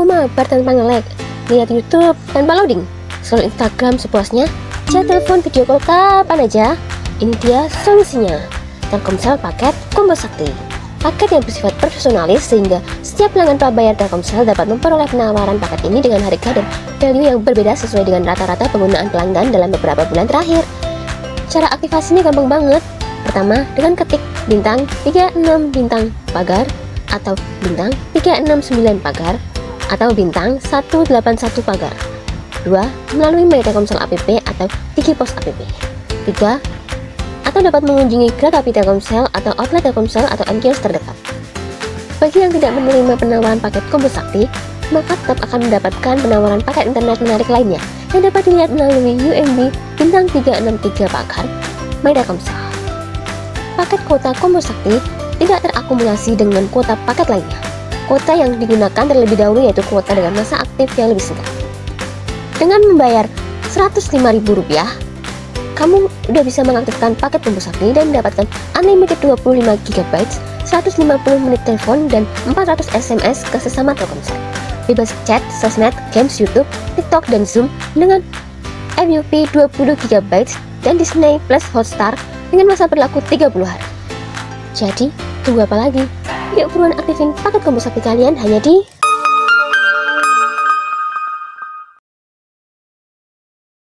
Mau mabar tanpa nge-lag, lihat YouTube tanpa loading, scroll Instagram sepuasnya, chat telepon video call kapan aja. Ini dia solusinya. Telkomsel paket Combo Sakti. Paket yang bersifat personalis sehingga setiap pelanggan prabayar Telkomsel dapat memperoleh penawaran paket ini dengan harga dan value yang berbeda sesuai dengan rata-rata penggunaan pelanggan dalam beberapa bulan terakhir. Cara aktivasinya gampang banget. Pertama, dengan ketik bintang 36 bintang pagar atau bintang 369 pagar atau bintang 181 pagar. 2. Melalui My Telkomsel app atau Digipos app. 3. Atau dapat mengunjungi Gratapi Telkomsel atau outlet Telkomsel atau MKIOS terdekat. Bagi yang tidak menerima penawaran paket Combo Sakti, maka tetap akan mendapatkan penawaran paket internet menarik lainnya yang dapat dilihat melalui UMB bintang 363 pagar My Telkomsel. Paket kuota Combo Sakti tidak terakumulasi dengan kuota paket lainnya. Kuota yang digunakan terlebih dahulu yaitu kuota dengan masa aktif yang lebih singkat. Dengan membayar Rp105.000, kamu udah bisa mengaktifkan paket Combo Sakti dan mendapatkan unlimited 25 GB, 150 menit telepon, dan 400 SMS ke sesama Telkomsel. Bebas chat, sosmed, games YouTube, TikTok, dan Zoom dengan MUP 20 GB dan Disney Plus Hotstar dengan masa berlaku 30 hari. Jadi, Tunggu apa lagi? Yuk buruan aktifin paket combo sakti kalian hanya di